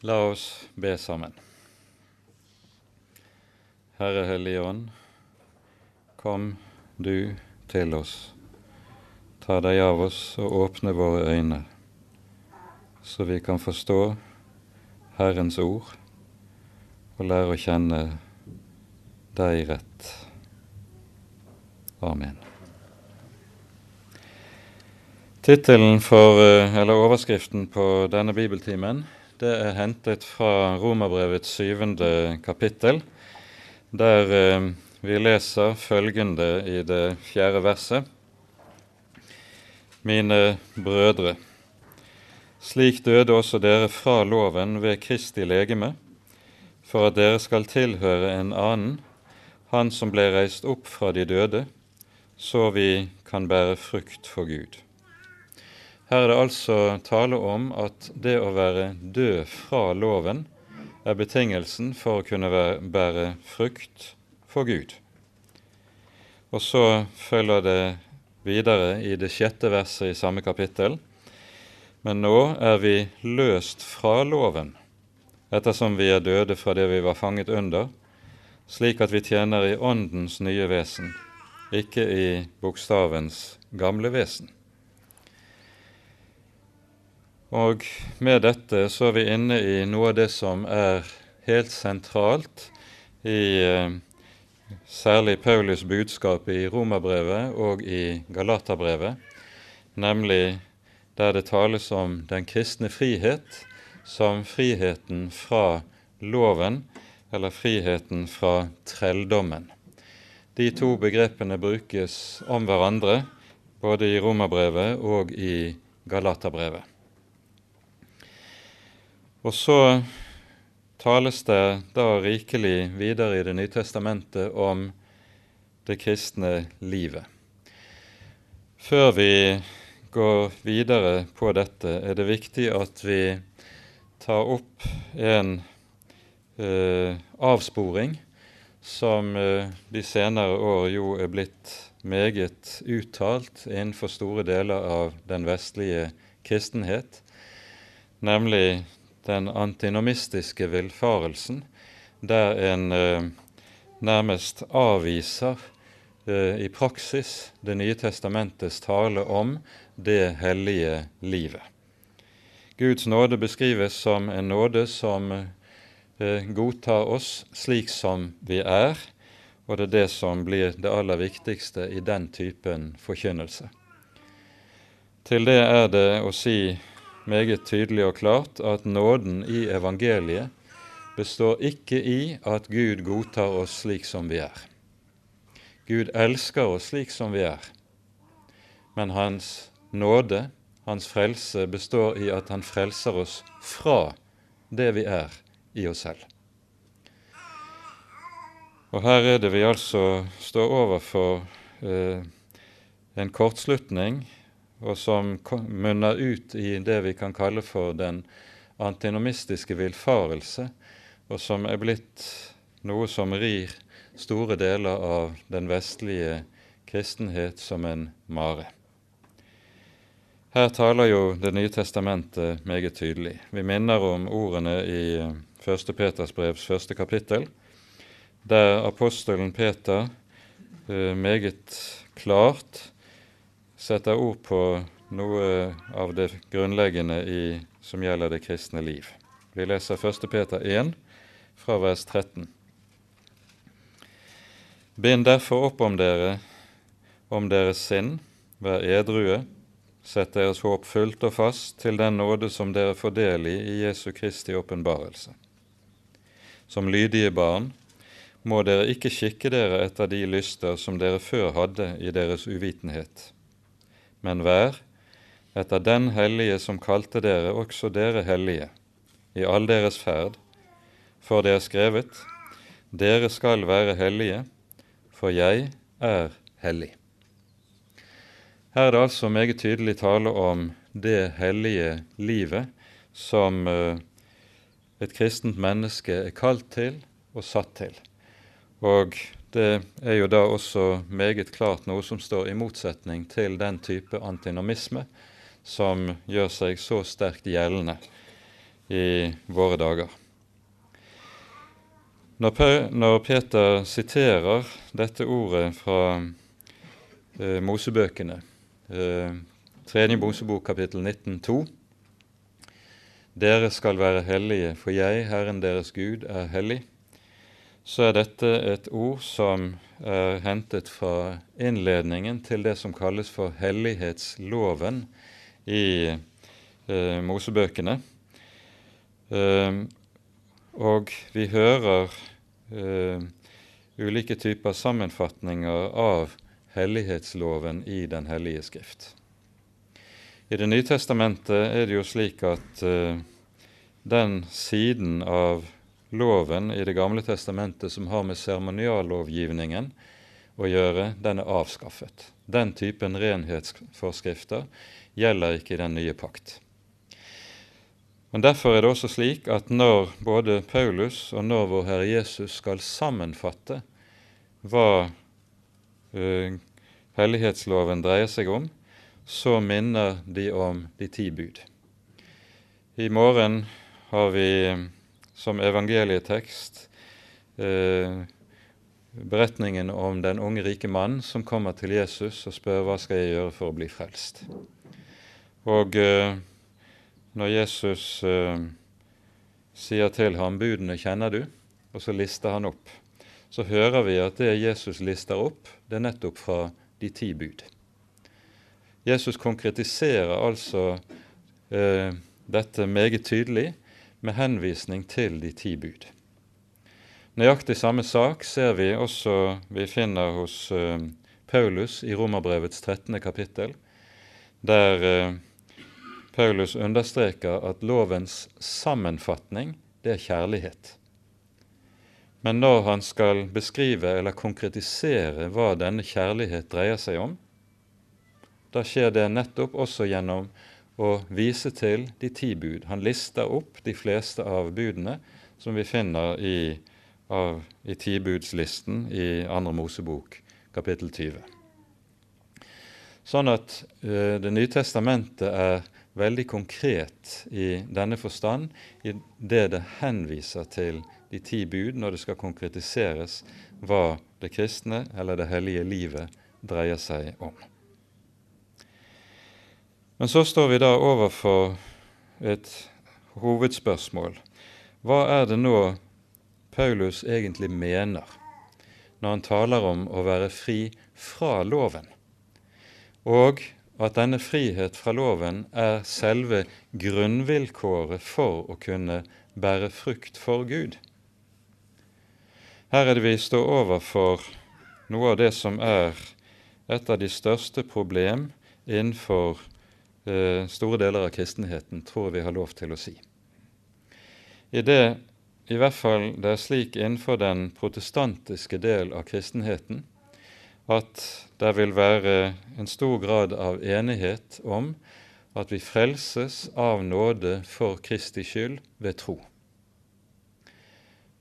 La oss be sammen. Herre Hellige Ånd, kom du til oss. Ta deg av oss og åpne våre øyne, så vi kan forstå Herrens ord og lære å kjenne deg rett. Amen. Tittelen for, eh, eller overskriften på denne bibeltimen det er hentet fra Romerbrevets syvende kapittel, der eh, vi leser følgende i det fjerde verset. Mine brødre, slik døde også dere fra loven ved Kristi legeme, for at dere skal tilhøre en annen, Han som ble reist opp fra de døde, så vi kan bære frukt for Gud. Her er det altså tale om at det å være død fra loven er betingelsen for å kunne være, bære frukt for Gud. Og så følger det videre i det sjette verset i samme kapittel. Men nå er vi løst fra loven, ettersom vi er døde fra det vi var fanget under, slik at vi tjener i Åndens nye vesen, ikke i bokstavens gamle vesen. Og med dette så er vi inne i noe av det som er helt sentralt i eh, særlig Paulus' budskap i Romerbrevet og i Galaterbrevet, nemlig der det tales om den kristne frihet som friheten fra loven, eller friheten fra trelldommen. De to begrepene brukes om hverandre både i Romerbrevet og i Galaterbrevet. Og så tales det da rikelig videre i Det nye testamentet om det kristne livet. Før vi går videre på dette, er det viktig at vi tar opp en eh, avsporing som eh, de senere år jo er blitt meget uttalt innenfor store deler av den vestlige kristenhet, nemlig den antinomistiske villfarelsen, der en eh, nærmest avviser eh, i praksis Det nye testamentets tale om det hellige livet. Guds nåde beskrives som en nåde som eh, godtar oss slik som vi er, og det er det som blir det aller viktigste i den typen forkynnelse. Til det er det å si meget tydelig og klart at nåden i evangeliet består ikke i at Gud godtar oss slik som vi er. Gud elsker oss slik som vi er, men Hans nåde, Hans frelse, består i at Han frelser oss fra det vi er i oss selv. Og her er det vi altså står overfor eh, en kortslutning og som munner ut i det vi kan kalle for den antinomistiske villfarelse, og som er blitt noe som rir store deler av den vestlige kristenhet som en mare. Her taler jo Det nye testamentet meget tydelig. Vi minner om ordene i 1. Peters brevs første kapittel, der apostelen Peter eh, meget klart setter ord på noe av det grunnleggende i, som gjelder det kristne liv. Vi leser 1. Peter 1 fra vers 13. Bind derfor opp om dere, om deres sinn, vær edrue, sett deres håp fullt og fast til den nåde som dere får del i i Jesu Kristi åpenbarelse. Som lydige barn må dere ikke kikke dere etter de lyster som dere før hadde i deres uvitenhet men vær, etter den hellige som kalte dere, også dere hellige, i all deres ferd, for det er skrevet, dere skal være hellige, for jeg er hellig. Her er det altså meget tydelig tale om det hellige livet som eh, et kristent menneske er kalt til og satt til. Og det er jo da også meget klart noe som står i motsetning til den type antinomisme som gjør seg så sterkt gjeldende i våre dager. Når Peter siterer dette ordet fra eh, Mosebøkene, eh, 3. Mosebok kapittel 19, 2, Dere skal være hellige, for jeg, Herren deres Gud, er hellig, så er dette et ord som er hentet fra innledningen til det som kalles for hellighetsloven i eh, Mosebøkene. Eh, og vi hører eh, ulike typer sammenfatninger av hellighetsloven i Den hellige skrift. I Det nye testamentet er det jo slik at uh, den siden av loven i Det gamle testamentet som har med seremoniallovgivningen å gjøre, den er avskaffet. Den typen renhetsforskrifter gjelder ikke i den nye pakt. Men Derfor er det også slik at når både Paulus og når vår Herre Jesus skal sammenfatte hva uh, hellighetsloven dreier seg om, så minner de om de ti bud. I morgen har vi som evangelietekst eh, beretningen om den unge, rike mannen som kommer til Jesus og spør hva skal jeg gjøre for å bli frelst. Og eh, når Jesus eh, sier til ham 'Budene kjenner du', og så lister han opp, så hører vi at det Jesus lister opp, det er nettopp fra de ti bud. Jesus konkretiserer altså eh, dette meget tydelig med henvisning til de ti bud. Nøyaktig samme sak ser vi også vi finner hos eh, Paulus i Romerbrevets 13. kapittel, der eh, Paulus understreker at lovens sammenfatning, det er kjærlighet. Men når han skal beskrive eller konkretisere hva denne kjærlighet dreier seg om, da skjer det nettopp også gjennom å vise til de ti bud. Han lister opp de fleste av budene som vi finner i, av, i tibudslisten i Andre Mosebok kapittel 20. Sånn at uh, Det nye testamentet er veldig konkret i denne forstand i det det henviser til de ti bud når det skal konkretiseres hva det kristne eller det hellige livet dreier seg om. Men så står vi da overfor et hovedspørsmål. Hva er det nå Paulus egentlig mener når han taler om å være fri fra loven, og at denne frihet fra loven er selve grunnvilkåret for å kunne bære frukt for Gud? Her er det vi står overfor noe av det som er et av de største problem innenfor eh, store deler av kristenheten, tror vi har lov til å si. I det i hvert fall det er slik innenfor den protestantiske del av kristenheten at det vil være en stor grad av enighet om at vi frelses av nåde for Kristi skyld ved tro.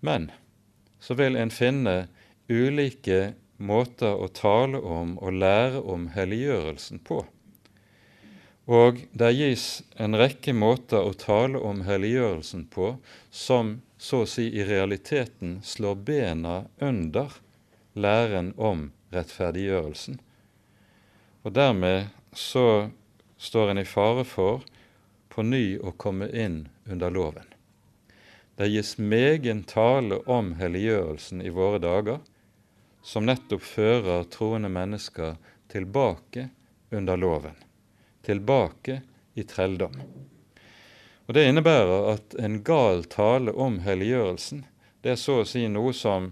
Men så vil en finne ulike måter å tale om og lære om helliggjørelsen på. Og det gis en rekke måter å tale om helliggjørelsen på som så å si i realiteten slår bena under læren om rettferdiggjørelsen. Og dermed så står en i fare for på ny å komme inn under loven. Det gis megen tale om helliggjørelsen i våre dager, som nettopp fører troende mennesker tilbake under loven tilbake i trelldom. Og Det innebærer at en gal tale om helliggjørelsen, det er så å si noe som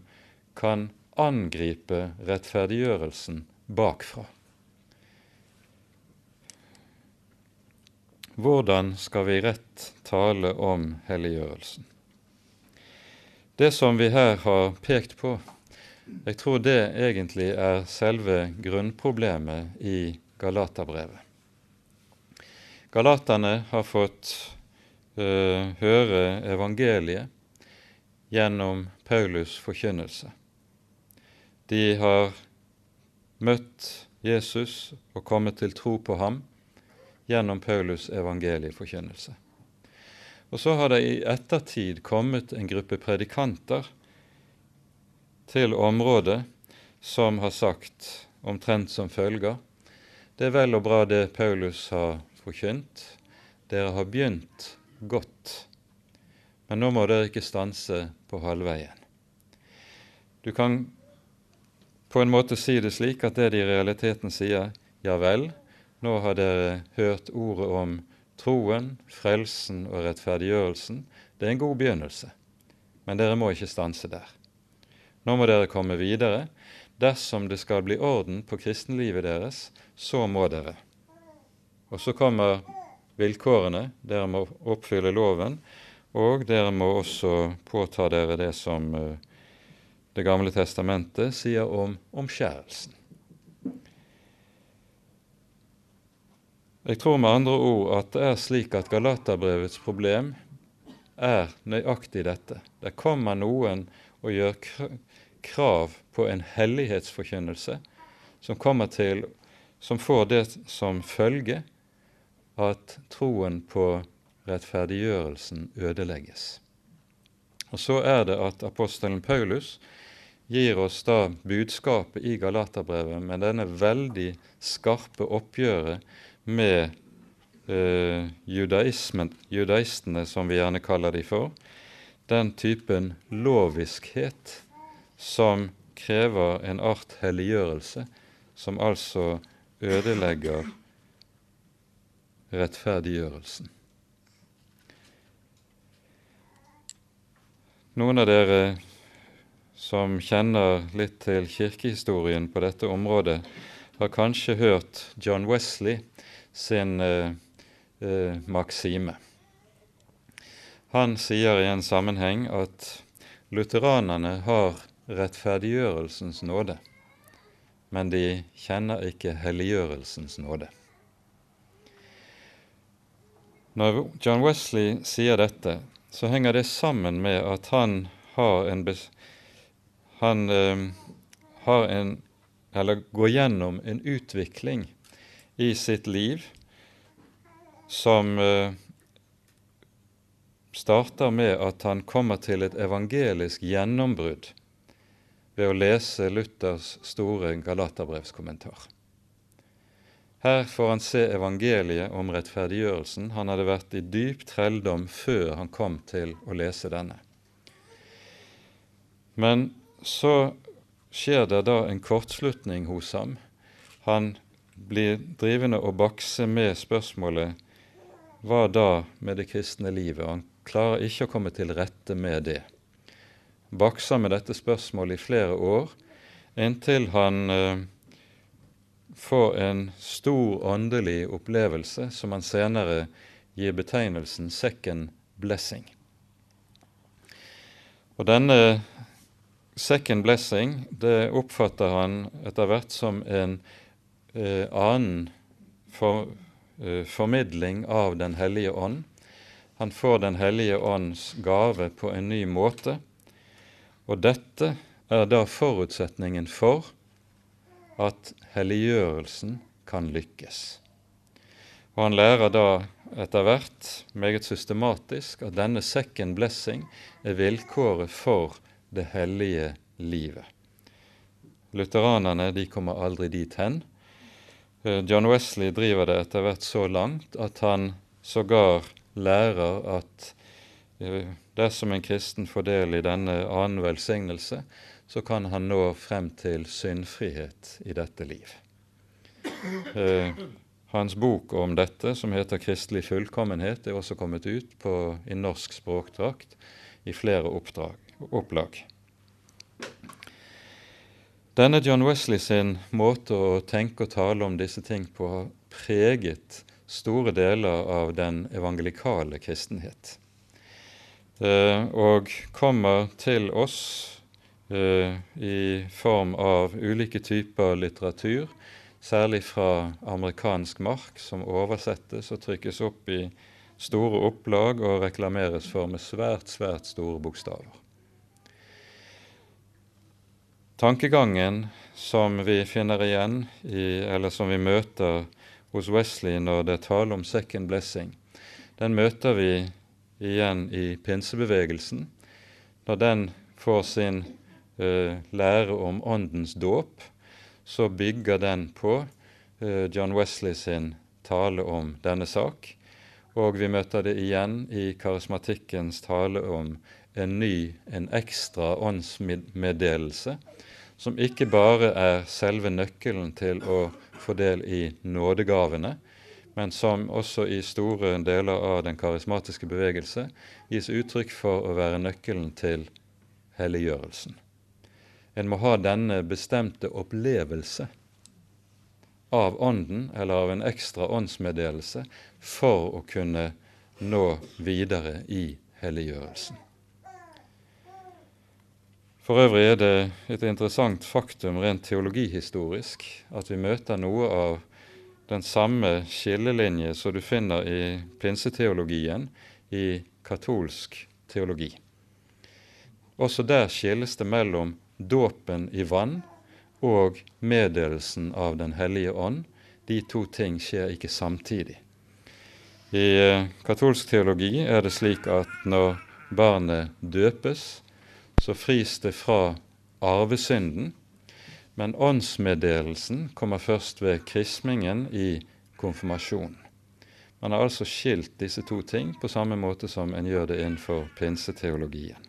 kan angripe rettferdiggjørelsen bakfra. Hvordan skal vi rett tale om helliggjørelsen? Det som vi her har pekt på, jeg tror det egentlig er selve grunnproblemet i Galaterbrevet. Galaterne har fått uh, høre evangeliet gjennom Paulus' forkynnelse. De har møtt Jesus og kommet til tro på ham gjennom Paulus' evangelieforkynnelse. Og så har det i ettertid kommet en gruppe predikanter til området som har sagt omtrent som følger Det er vel og bra det Paulus har forkynt. Dere har begynt godt, men nå må dere ikke stanse på halvveien. Du kan på en måte si det slik at det de i realiteten sier, ja vel, nå har dere hørt ordet om troen, frelsen og rettferdiggjørelsen. Det er en god begynnelse, men dere må ikke stanse der. Nå må dere komme videre. Dersom det skal bli orden på kristenlivet deres, så må dere. Og så kommer vilkårene. Dere må oppfylle loven, og dere må også påta dere det som uh, Det gamle testamentet sier om omskjærelsen. Jeg tror med andre ord at det er slik at Galaterbrevets problem er nøyaktig dette. Det kommer noen og gjør krav på en hellighetsforkynnelse som kommer til som får det som følge at troen på rettferdiggjørelsen ødelegges. Og Så er det at apostelen Paulus gir oss da budskapet i Galaterbrevet med denne veldig skarpe oppgjøret med eh, judaistene, som vi gjerne kaller de for, den typen loviskhet som krever en art helliggjørelse, som altså ødelegger rettferdiggjørelsen. Noen av dere som kjenner litt til kirkehistorien på dette området, har kanskje hørt John Wesley sin eh, eh, maksime. Han sier i en sammenheng at lutheranerne har rettferdiggjørelsens nåde, men de kjenner ikke helliggjørelsens nåde. Når John Wesley sier dette, så henger det sammen med at han har en, han, eh, har en eller går gjennom en utvikling i sitt liv som eh, starter med at han kommer til et evangelisk gjennombrudd ved å lese Luthers store Galaterbrevskommentar. Her får han se evangeliet om rettferdiggjørelsen. Han hadde vært i dyp trelldom før han kom til å lese denne. Men så skjer det da en kortslutning hos ham. Han blir drivende og bakse med spørsmålet hva da med det kristne livet? Han klarer ikke å komme til rette med det bakser med dette spørsmålet i flere år, inntil han eh, får en stor åndelig opplevelse som han senere gir betegnelsen 'second blessing'. Og Denne second blessing det oppfatter han etter hvert som en eh, annen for, eh, formidling av Den hellige ånd. Han får Den hellige ånds gave på en ny måte og dette er da forutsetningen for at helliggjørelsen kan lykkes. Og Han lærer da etter hvert meget systematisk at denne second blessing er vilkåret for det hellige livet. Lutheranerne de kommer aldri dit hen. Eh, John Wesley driver det etter hvert så langt at han sågar lærer at eh, Dersom en kristen får del i denne annen velsignelse, så kan han nå frem til syndfrihet i dette liv. Eh, hans bok om dette, som heter 'Kristelig fullkommenhet', er også kommet ut på, i norsk språkdrakt i flere oppdrag, opplag. Denne John Wesley sin måte å tenke og tale om disse ting på har preget store deler av den evangelikale kristenhet. Eh, og kommer til oss i form av ulike typer litteratur, særlig fra amerikansk mark, som oversettes og trykkes opp i store opplag og reklameres for med svært, svært store bokstaver. Tankegangen som vi finner igjen, i, eller som vi møter hos Wesley når det er tale om second blessing, den møter vi igjen i pinsebevegelsen, når den får sin lære om Åndens dåp, så bygger den på uh, John Wesley sin tale om denne sak. Og vi møter det igjen i karismatikkens tale om en ny, en ekstra åndsmeddelelse, som ikke bare er selve nøkkelen til å få del i nådegavene, men som også i store deler av den karismatiske bevegelse gis uttrykk for å være nøkkelen til helliggjørelsen. En må ha denne bestemte opplevelse av Ånden eller av en ekstra åndsmeddelelse for å kunne nå videre i helliggjørelsen. For øvrig er det et interessant faktum rent teologihistorisk at vi møter noe av den samme skillelinje som du finner i pinseteologien i katolsk teologi. Også der skilles det mellom dåpen i vann og meddelelsen av Den hellige ånd. De to ting skjer ikke samtidig. I eh, katolsk teologi er det slik at når barnet døpes, så fris det fra arvesynden, men åndsmeddelelsen kommer først ved krismingen i konfirmasjonen. Man har altså skilt disse to ting på samme måte som en gjør det innenfor pinseteologien.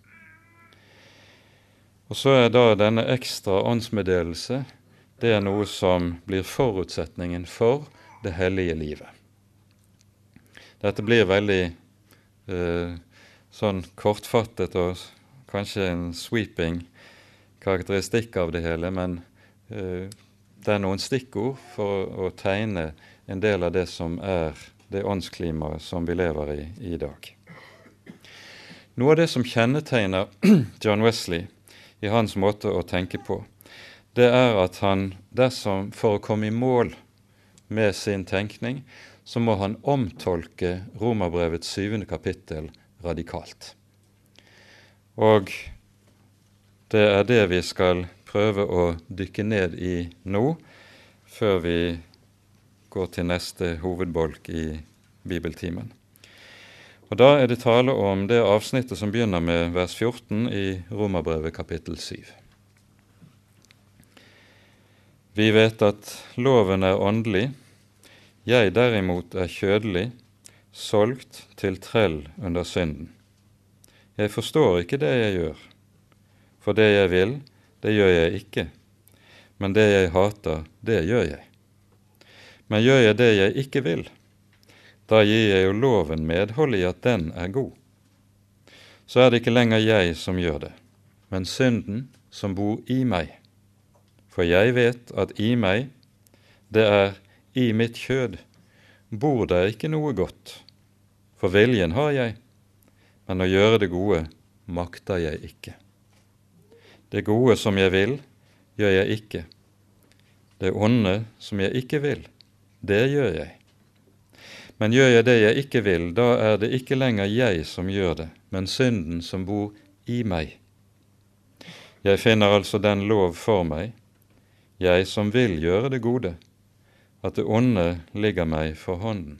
Og Så er da denne ekstra åndsmeddelelse det er noe som blir forutsetningen for det hellige livet. Dette blir veldig eh, sånn kortfattet og kanskje en sweeping karakteristikk av det hele, men eh, det er noen stikkord for å tegne en del av det som er det åndsklimaet som vi lever i i dag. Noe av det som kjennetegner John Wesley i hans måte å tenke på, det er at han dersom for å komme i mål med sin tenkning, så må han omtolke Romerbrevets syvende kapittel radikalt. Og det er det vi skal prøve å dykke ned i nå, før vi går til neste hovedbolk i bibeltimen. Og Da er det tale om det avsnittet som begynner med vers 14 i Romerbrevet kapittel 7. Vi vet at loven er åndelig, jeg derimot er kjødelig, solgt til trell under synden. Jeg forstår ikke det jeg gjør, for det jeg vil, det gjør jeg ikke, men det jeg hater, det gjør jeg. Men gjør jeg det jeg ikke vil, da gir jeg jo loven medhold i at den er god. Så er det ikke lenger jeg som gjør det, men synden som bor i meg. For jeg vet at i meg, det er i mitt kjød, bor det ikke noe godt. For viljen har jeg, men å gjøre det gode makter jeg ikke. Det gode som jeg vil, gjør jeg ikke. Det onde som jeg ikke vil, det gjør jeg. Men gjør jeg det jeg ikke vil, da er det ikke lenger jeg som gjør det, men synden som bor i meg. Jeg finner altså den lov for meg, jeg som vil gjøre det gode, at det onde ligger meg for hånden.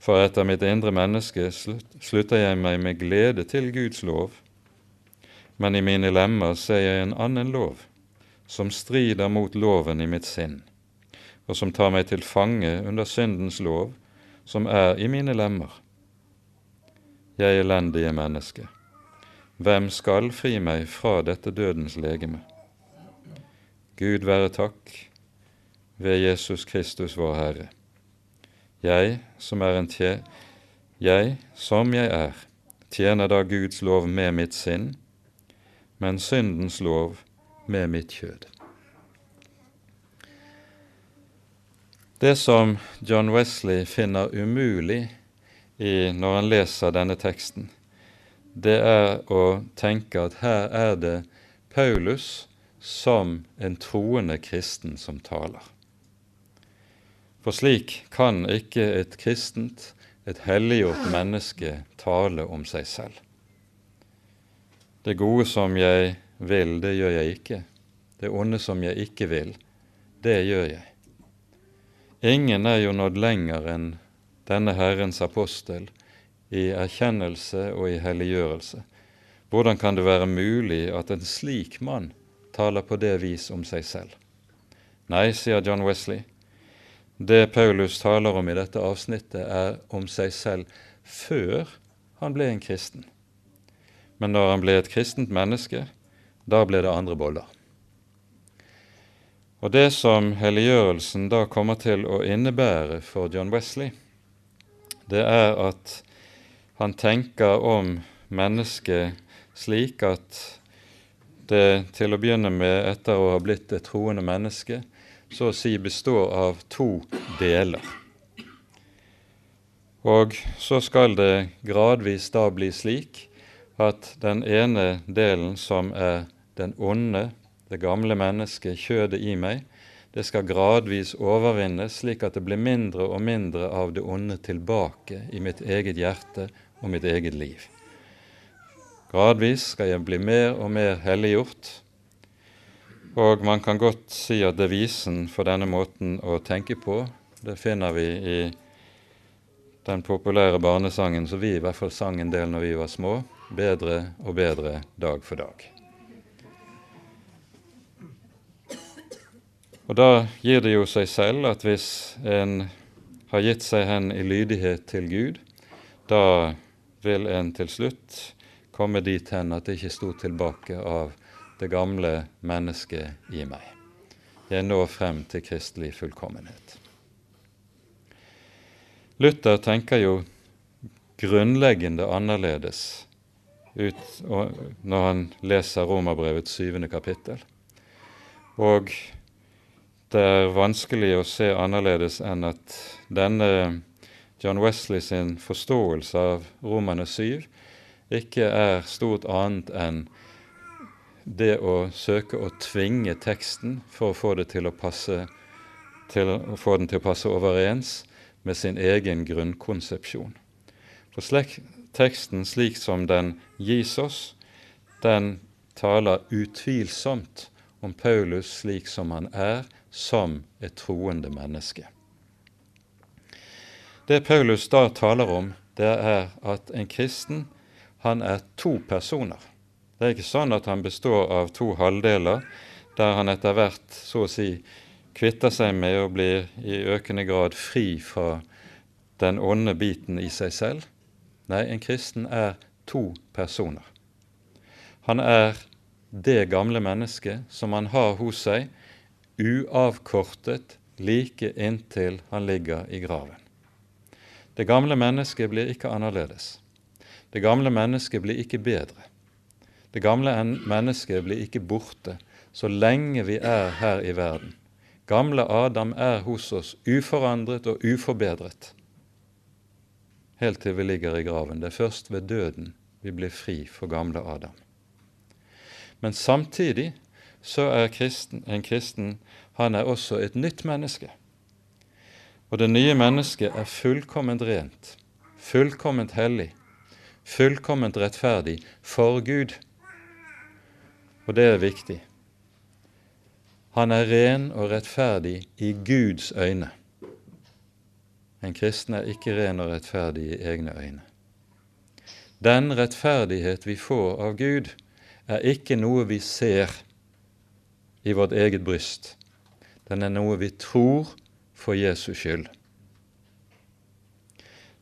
For etter mitt indre menneske slutter jeg meg med glede til Guds lov, men i mine lemmer ser jeg en annen lov, som strider mot loven i mitt sinn, og som tar meg til fange under syndens lov, som er i mine lemmer. Jeg elendige menneske, hvem skal fri meg fra dette dødens legeme? Gud være takk ved Jesus Kristus vår Herre. Jeg som er en tje, jeg som jeg er, tjener da Guds lov med mitt sinn, men syndens lov med mitt kjød. Det som John Wesley finner umulig i, når han leser denne teksten, det er å tenke at her er det Paulus som en troende kristen som taler. For slik kan ikke et kristent, et helliggjort menneske tale om seg selv. Det gode som jeg vil, det gjør jeg ikke. Det onde som jeg ikke vil, det gjør jeg. Ingen er jo nådd lenger enn denne Herrens apostel i erkjennelse og i helliggjørelse. Hvordan kan det være mulig at en slik mann taler på det vis om seg selv? Nei, sier John Wesley, det Paulus taler om i dette avsnittet, er om seg selv før han ble en kristen. Men når han ble et kristent menneske, da ble det andre boller. Og Det som helliggjørelsen da kommer til å innebære for John Wesley, det er at han tenker om mennesket slik at det til å begynne med, etter å ha blitt et troende menneske, så å si består av to deler. Og så skal det gradvis da bli slik at den ene delen, som er den onde, det gamle mennesket, kjødet i meg, det skal gradvis overvinnes, slik at det blir mindre og mindre av det onde tilbake i mitt eget hjerte og mitt eget liv. Gradvis skal jeg bli mer og mer helliggjort, og man kan godt si at devisen for denne måten å tenke på, det finner vi i den populære barnesangen som vi i hvert fall sang en del når vi var små, 'Bedre og bedre dag for dag'. Og Da gir det jo seg selv at hvis en har gitt seg hen i lydighet til Gud, da vil en til slutt komme dit hen at det ikke sto tilbake av det gamle mennesket i meg. Jeg når frem til kristelig fullkommenhet. Luther tenker jo grunnleggende annerledes ut når han leser Romerbrevets syvende kapittel. Og det er vanskelig å se annerledes enn at denne John Wesley sin forståelse av Romane 7 ikke er stort annet enn det å søke å tvinge teksten for å få, til å passe, til å få den til å passe overens med sin egen grunnkonsepsjon. For slek, teksten slik som den gis oss, den taler utvilsomt om Paulus slik som han er, som et troende menneske. Det Paulus da taler om, det er at en kristen han er to personer. Det er ikke sånn at han består av to halvdeler, der han etter hvert så å si kvitter seg med og blir i økende grad fri fra den onde biten i seg selv. Nei, en kristen er to personer. Han er det gamle mennesket som han har hos seg, uavkortet like inntil han ligger i graven. Det gamle mennesket blir ikke annerledes. Det gamle mennesket blir ikke bedre. Det gamle mennesket blir ikke borte så lenge vi er her i verden. Gamle Adam er hos oss uforandret og uforbedret helt til vi ligger i graven. Det er først ved døden vi blir fri for gamle Adam. Men samtidig så er kristen, en kristen han er også et nytt menneske. Og det nye mennesket er fullkomment rent, fullkomment hellig, fullkomment rettferdig for Gud. Og det er viktig. Han er ren og rettferdig i Guds øyne. En kristen er ikke ren og rettferdig i egne øyne. Den rettferdighet vi får av Gud, er ikke noe vi ser i vårt eget bryst. Den er noe vi tror for Jesus skyld.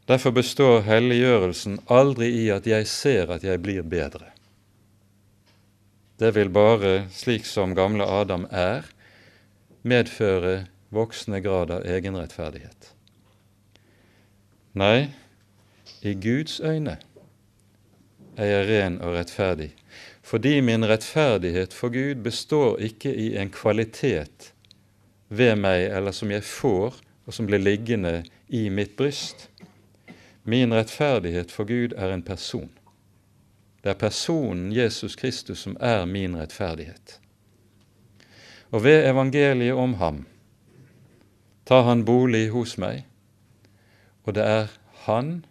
Derfor består helliggjørelsen aldri i at jeg ser at jeg blir bedre. Det vil bare, slik som gamle Adam er, medføre voksende grad av egenrettferdighet. Nei, i Guds øyne er jeg ren og rettferdig fordi min rettferdighet for Gud består ikke i en kvalitet ved meg eller som jeg får, og som blir liggende i mitt bryst. Min rettferdighet for Gud er en person. Det er personen Jesus Kristus som er min rettferdighet. Og ved evangeliet om ham tar han bolig hos meg, og det er han,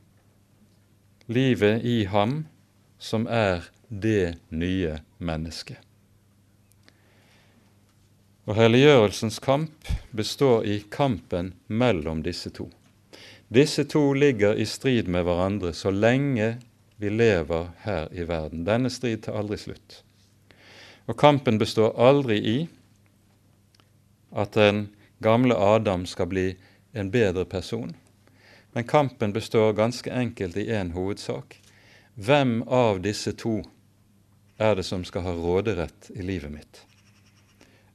livet i ham, som er det nye mennesket. Og Helliggjørelsens kamp består i kampen mellom disse to. Disse to ligger i strid med hverandre så lenge vi lever her i verden. Denne strid tar aldri slutt. Og kampen består aldri i at den gamle Adam skal bli en bedre person. Men kampen består ganske enkelt i én hovedsak. Hvem av disse to er det som skal ha råderett i livet mitt?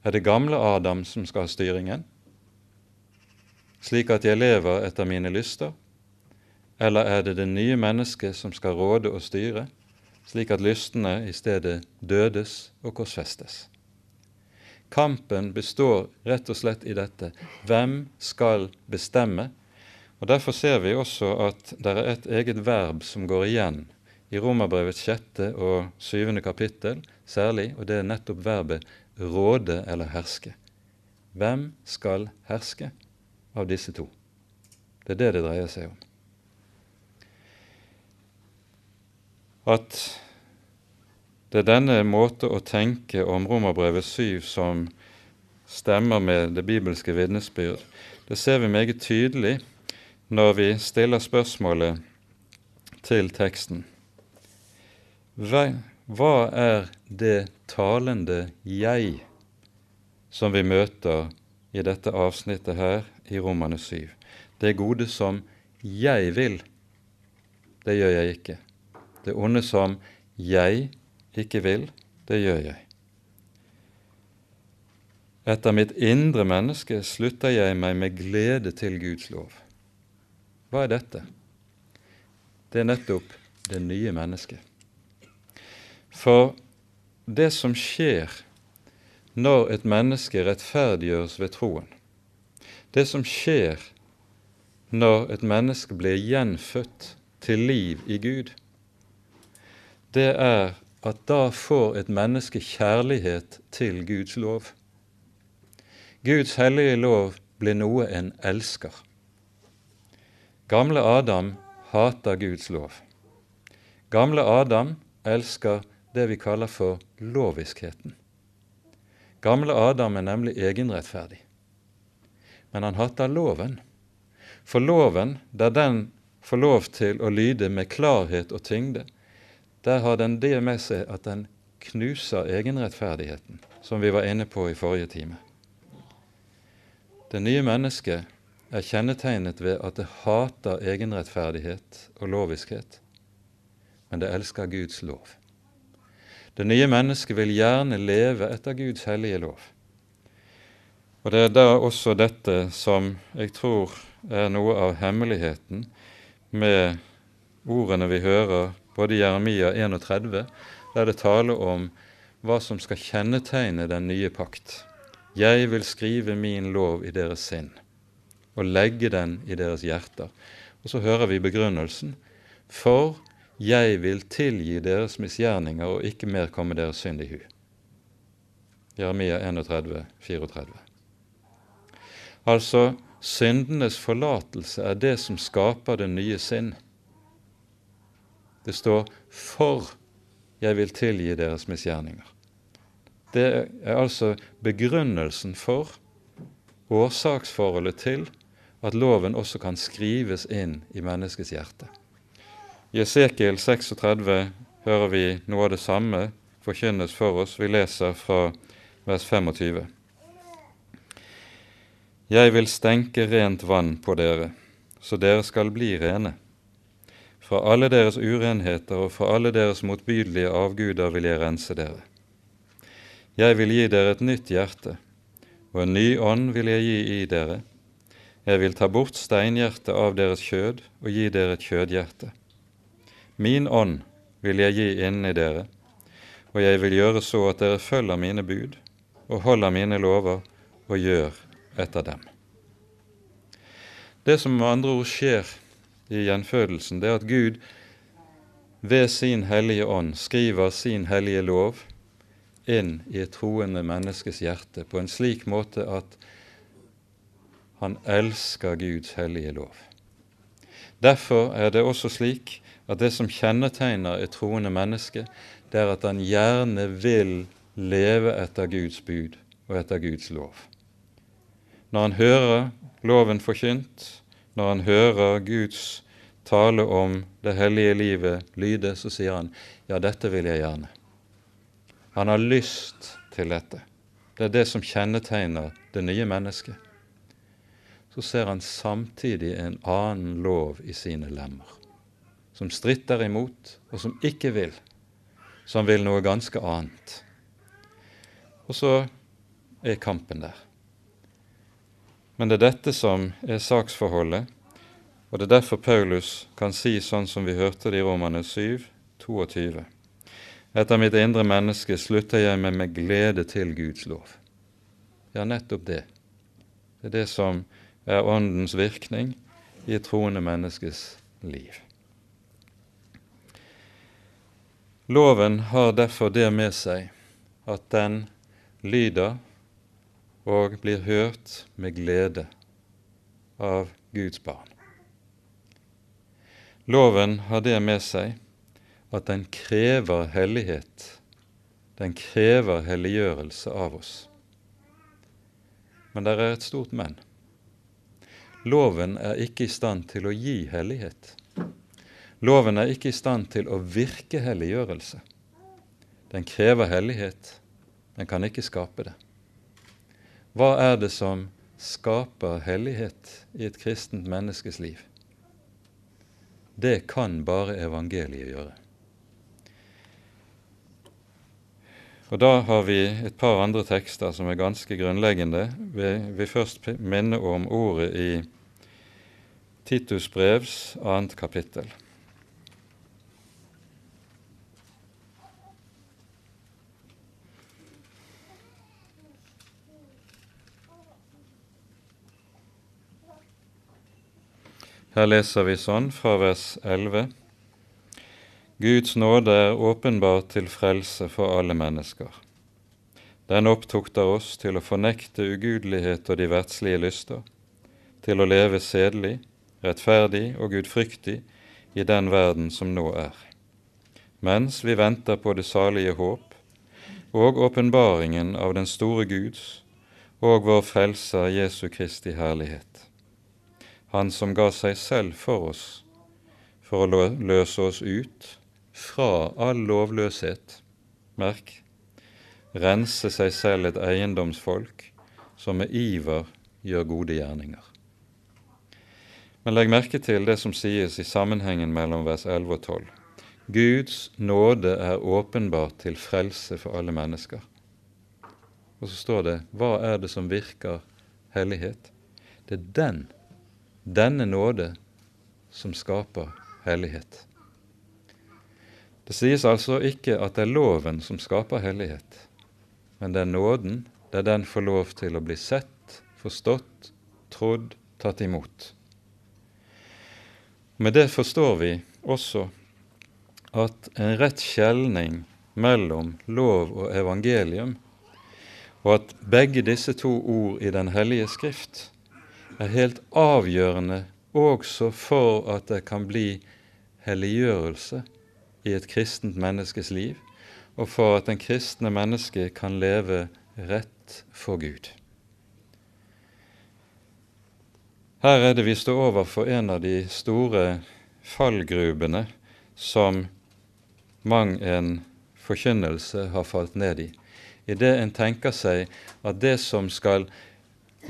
Er det gamle Adam som skal ha styringen, slik at jeg lever etter mine lyster? Eller er det det nye mennesket som skal råde og styre, slik at lystene i stedet dødes og korsfestes? Kampen består rett og slett i dette. Hvem skal bestemme? Og Derfor ser vi også at det er et eget verb som går igjen i Romerbrevets sjette og syvende kapittel særlig, og det er nettopp verbet råde eller herske. Hvem skal herske av disse to? Det er det det dreier seg om. At det er denne måte å tenke om Romerbrevet 7 som stemmer med det bibelske vitnesbyrd. Det ser vi meget tydelig når vi stiller spørsmålet til teksten. Hva, er det talende 'jeg' som vi møter i dette avsnittet her i Romane 7? Det gode som 'jeg vil', det gjør jeg ikke. Det onde som 'jeg' ikke vil, det gjør jeg. Etter mitt indre menneske slutter jeg meg med glede til Guds lov. Hva er dette? Det er nettopp det nye mennesket. For det som skjer når et menneske rettferdiggjøres ved troen, det som skjer når et menneske blir gjenfødt til liv i Gud, det er at da får et menneske kjærlighet til Guds lov. Guds hellige lov blir noe en elsker. Gamle Adam hater Guds lov. Gamle Adam elsker det vi kaller for loviskheten. Gamle Adam er nemlig egenrettferdig. Men han hater loven. For loven, der den får lov til å lyde med klarhet og tyngde, der har den det med seg at den knuser egenrettferdigheten, som vi var inne på i forrige time. Det nye mennesket er kjennetegnet ved at det hater egenrettferdighet og loviskhet, men det elsker Guds lov. Det nye mennesket vil gjerne leve etter Guds hellige lov. Og Det er da også dette som jeg tror er noe av hemmeligheten med ordene vi hører både i Jeremia 31, der det taler om hva som skal kjennetegne den nye pakt. Jeg vil skrive min lov i deres sinn og legge den i deres hjerter. Og så hører vi begrunnelsen. For jeg vil tilgi deres misgjerninger og ikke mer komme deres synd i hu. Jeremia 31, 34. Altså, syndenes forlatelse er det som skaper det nye sinn. Det står 'for jeg vil tilgi deres misgjerninger'. Det er altså begrunnelsen for årsaksforholdet til at loven også kan skrives inn i menneskets hjerte. I Esekiel 36 hører vi noe av det samme forkynnes for oss. Vi leser fra vers 25. Jeg vil stenke rent vann på dere, så dere skal bli rene. Fra alle deres urenheter og fra alle deres motbydelige avguder vil jeg rense dere. Jeg vil gi dere et nytt hjerte, og en ny ånd vil jeg gi i dere. Jeg vil ta bort steinhjertet av deres kjød og gi dere et kjødhjerte. Min ånd vil jeg gi inni dere, og jeg vil gjøre så at dere følger mine bud og holder mine lover og gjør etter dem. Det som med andre ord skjer i gjenfødelsen, det er at Gud ved sin hellige ånd skriver sin hellige lov inn i et troende menneskes hjerte på en slik måte at han elsker Guds hellige lov. Derfor er det også slik at det som kjennetegner et troende menneske, det er at han gjerne vil leve etter Guds bud og etter Guds lov. Når han hører loven forkynt, når han hører Guds tale om det hellige livet lyde, så sier han ja, dette vil jeg gjerne. Han har lyst til dette. Det er det som kjennetegner det nye mennesket. Så ser han samtidig en annen lov i sine lemmer, som stritter imot, og som ikke vil, som vil noe ganske annet. Og så er kampen der. Men det er dette som er saksforholdet, og det er derfor Paulus kan si sånn som vi hørte det i Romane 7, 22. Etter mitt indre menneske slutter jeg meg med glede til Guds lov. Ja, nettopp det. Det er det som er Åndens virkning i et troende menneskes liv. Loven har derfor det med seg at den lyder og blir hørt med glede av Guds barn. Loven har det med seg at den krever hellighet. Den krever helliggjørelse av oss. Men det er et stort men. Loven er ikke i stand til å gi hellighet. Loven er ikke i stand til å virke helliggjørelse. Den krever hellighet, den kan ikke skape det. Hva er det som skaper hellighet i et kristent menneskes liv? Det kan bare evangeliet gjøre. Og Da har vi et par andre tekster som er ganske grunnleggende. Vi vil først minne om ordet i Titus brevs annet kapittel. Her leser vi sånn fra vers 11. Guds nåde er åpenbart til frelse for alle mennesker. Den opptukter oss til å fornekte ugudelighet og de verdslige lyster, til å leve sedelig, rettferdig og gudfryktig i den verden som nå er, mens vi venter på det salige håp og åpenbaringen av den store Guds og vår Frelser Jesu Kristi herlighet han som ga seg selv for oss for å løse oss ut fra all lovløshet. Merk rense seg selv et eiendomsfolk som med iver gjør gode gjerninger. Men legg merke til det som sies i sammenhengen mellom vers 11 og 12. Guds nåde er åpenbart til frelse for alle mennesker. Og så står det hva er det som virker hellighet? Det er den denne nåde som skaper hellighet. Det sies altså ikke at det er loven som skaper hellighet, men det er nåden der den får lov til å bli sett, forstått, trodd, tatt imot. Med det forstår vi også at en rett skjelning mellom lov og evangelium, og at begge disse to ord i Den hellige Skrift er helt avgjørende også for at det kan bli helliggjørelse i et kristent menneskes liv, og for at den kristne mennesket kan leve rett for Gud. Her er det vi står overfor en av de store fallgrubene som mang en forkynnelse har falt ned i, idet en tenker seg at det som skal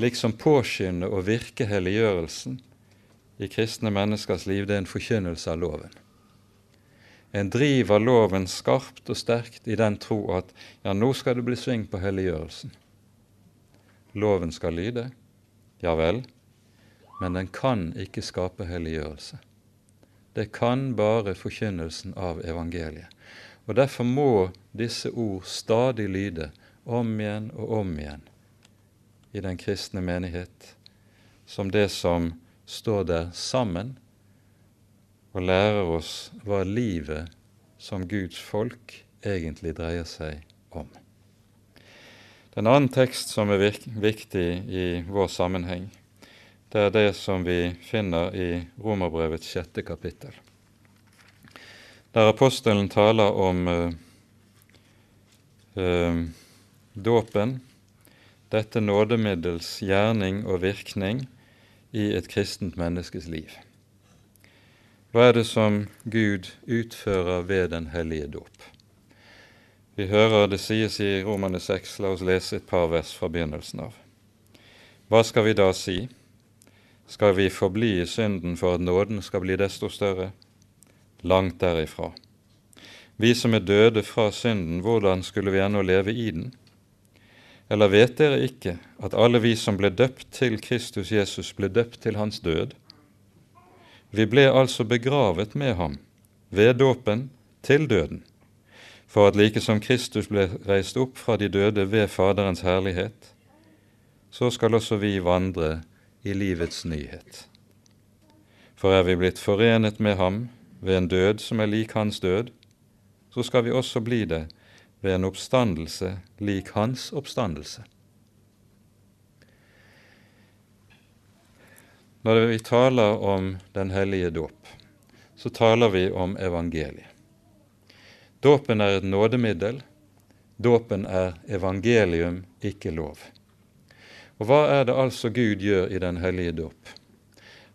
liksom påskynde og virke helliggjørelsen i kristne menneskers liv, det er en forkynnelse av loven. En driver loven skarpt og sterkt i den tro at ja, nå skal det bli sving på helliggjørelsen. Loven skal lyde, ja vel, men den kan ikke skape helliggjørelse. Det kan bare forkynnelsen av evangeliet. Og Derfor må disse ord stadig lyde om igjen og om igjen i den kristne menighet som det som står der sammen og lærer oss hva livet som Guds folk egentlig dreier seg om. Den annen tekst som er viktig i vår sammenheng, det er det som vi finner i Romerbrevets sjette kapittel, der apostelen taler om uh, uh, dåpen dette nådemiddels gjerning og virkning i et kristent menneskes liv. Hva er det som Gud utfører ved den hellige dåp? Vi hører det sies i Romane 6, la oss lese et par vers fra begynnelsen av. Hva skal vi da si? Skal vi forbli i synden for at nåden skal bli desto større? Langt derifra. Vi som er døde fra synden, hvordan skulle vi ennå leve i den? Eller vet dere ikke at alle vi som ble døpt til Kristus Jesus, ble døpt til hans død? Vi ble altså begravet med ham ved dåpen til døden, for at like som Kristus ble reist opp fra de døde ved Faderens herlighet, så skal også vi vandre i livets nyhet. For er vi blitt forenet med ham ved en død som er lik hans død, så skal vi også bli det ved en oppstandelse lik hans oppstandelse. Når vi taler om Den hellige dåp, så taler vi om evangeliet. Dåpen er et nådemiddel. Dåpen er evangelium, ikke lov. Og hva er det altså Gud gjør i den hellige dåp?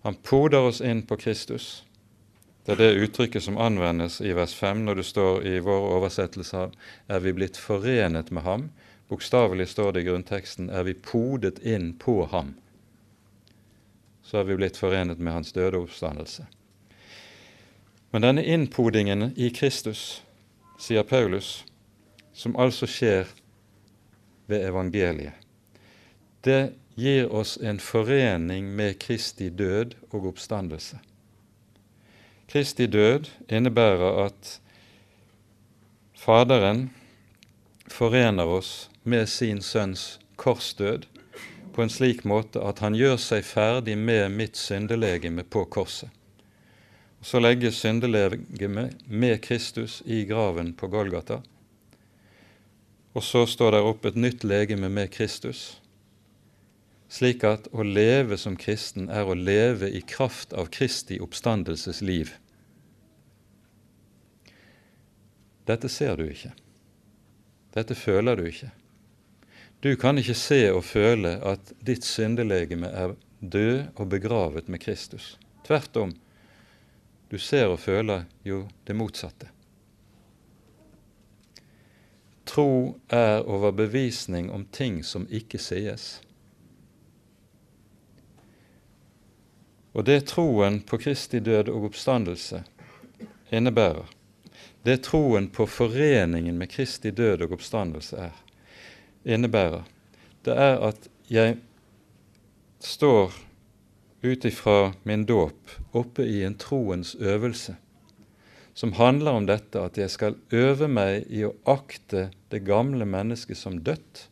Han poder oss inn på Kristus. Det er det uttrykket som anvendes i vers 5 når det står i vår oversettelse er vi blitt forenet med ham. Bokstavelig står det i grunnteksten er vi podet inn på ham. Så er vi blitt forenet med hans døde oppstandelse. Men denne innpodingen i Kristus, sier Paulus, som altså skjer ved evangeliet, det gir oss en forening med Kristi død og oppstandelse. Kristi død innebærer at Faderen forener oss med sin sønns korsdød på en slik måte at han gjør seg ferdig med mitt syndelegeme på korset. Så legges syndelegemet med Kristus i graven på Golgata. Og så står der opp et nytt legeme med Kristus, slik at å leve som kristen er å leve i kraft av Kristi oppstandelses liv. Dette ser du ikke. Dette føler du ikke. Du kan ikke se og føle at ditt syndelegeme er død og begravet med Kristus. Tvert om, du ser og føler jo det motsatte. Tro er overbevisning om ting som ikke sies. Og det troen på Kristi død og oppstandelse innebærer, det troen på foreningen med Kristi død og oppstandelse er, innebærer, det er at jeg står ut ifra min dåp oppe i en troens øvelse som handler om dette at jeg skal øve meg i å akte det gamle mennesket som dødt,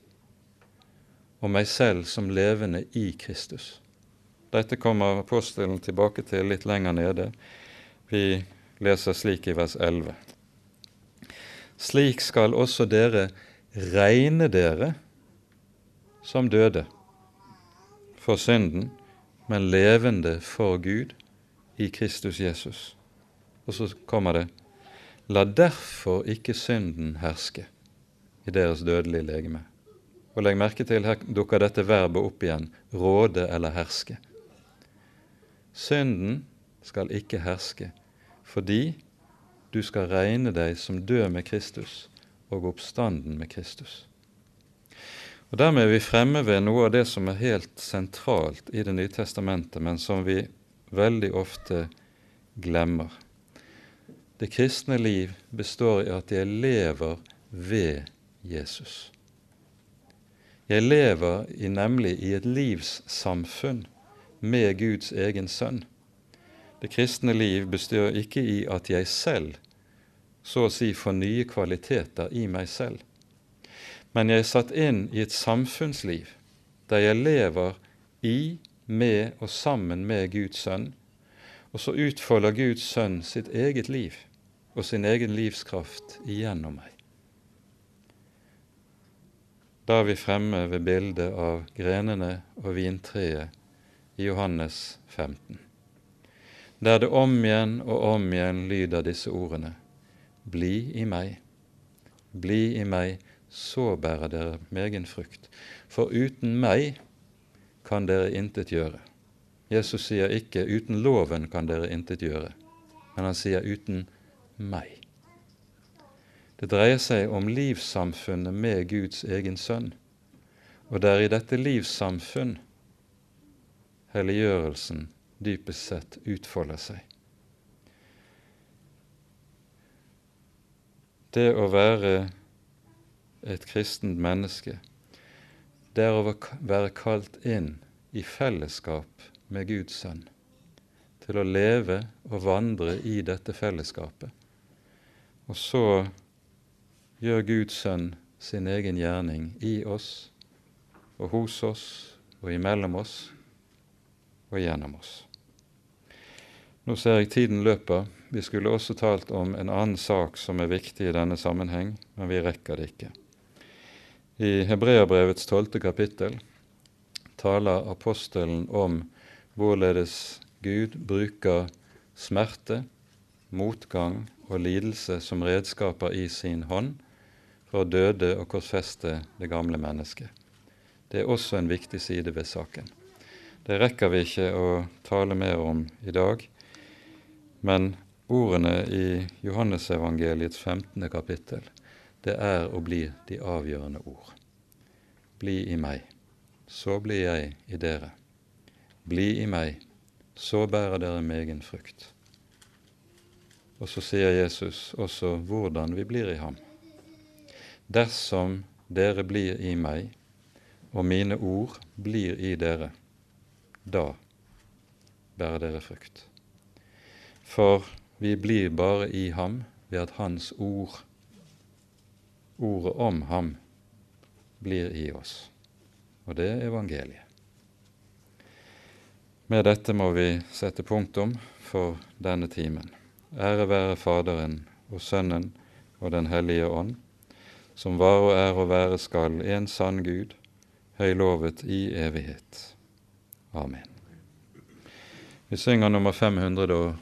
og meg selv som levende i Kristus. Dette kommer apostelen tilbake til litt lenger nede. Vi leser slik i vers 11. Slik skal også dere regne dere som døde for synden, men levende for Gud i Kristus Jesus. Og så kommer det La derfor ikke synden herske i deres dødelige legeme. Og legg merke til, her dukker dette verbet opp igjen råde eller herske. Synden skal ikke herske, fordi du skal regne deg som død med Kristus og oppstanden med Kristus. Og Dermed er vi fremme ved noe av det som er helt sentralt i Det nye testamentet, men som vi veldig ofte glemmer. Det kristne liv består i at jeg lever ved Jesus. Jeg lever i, nemlig i et livssamfunn med Guds egen sønn. Det kristne liv består ikke i at jeg selv så å si får nye kvaliteter i meg selv, men jeg er satt inn i et samfunnsliv der jeg lever i, med og sammen med Guds sønn, og så utfolder Guds sønn sitt eget liv og sin egen livskraft igjennom meg. Da er vi fremme ved bildet av grenene og vintreet i Johannes 15, der det om igjen og om igjen lyder disse ordene Bli i meg, bli i meg, så bærer dere megen frukt. For uten meg kan dere intet gjøre. Jesus sier ikke 'uten loven kan dere intet gjøre', men han sier 'uten meg'. Det dreier seg om livssamfunnet med Guds egen sønn. Og det er i dette livssamfunn helliggjørelsen dypest sett utfolder seg. Det å være et kristent menneske, det er å være kalt inn i fellesskap med Guds sønn, til å leve og vandre i dette fellesskapet. Og så gjør Guds sønn sin egen gjerning i oss og hos oss og imellom oss og gjennom oss. Nå ser jeg tiden løper. Vi skulle også talt om en annen sak som er viktig i denne sammenheng, men vi rekker det ikke. I Hebreabrevets tolvte kapittel taler apostelen om hvorledes Gud bruker smerte, motgang og lidelse som redskaper i sin hånd for å døde og korsfeste det gamle mennesket. Det er også en viktig side ved saken. Det rekker vi ikke å tale mer om i dag, men ordene i Johannesevangeliets 15. kapittel, det er og blir de avgjørende ord. Bli i meg, så blir jeg i dere. Bli i meg, så bærer dere megen frukt. Og så sier Jesus også hvordan vi blir i ham. Dersom dere blir i meg, og mine ord blir i dere, da bærer dere frukt. For vi blir bare i ham ved at Hans ord, ordet om ham, blir i oss. Og det er evangeliet. Med dette må vi sette punktum for denne timen. Ære være Faderen og Sønnen og Den hellige ånd, som var og er og være skal en sann Gud, høylovet i evighet. Amen. Vi synger nummer 530.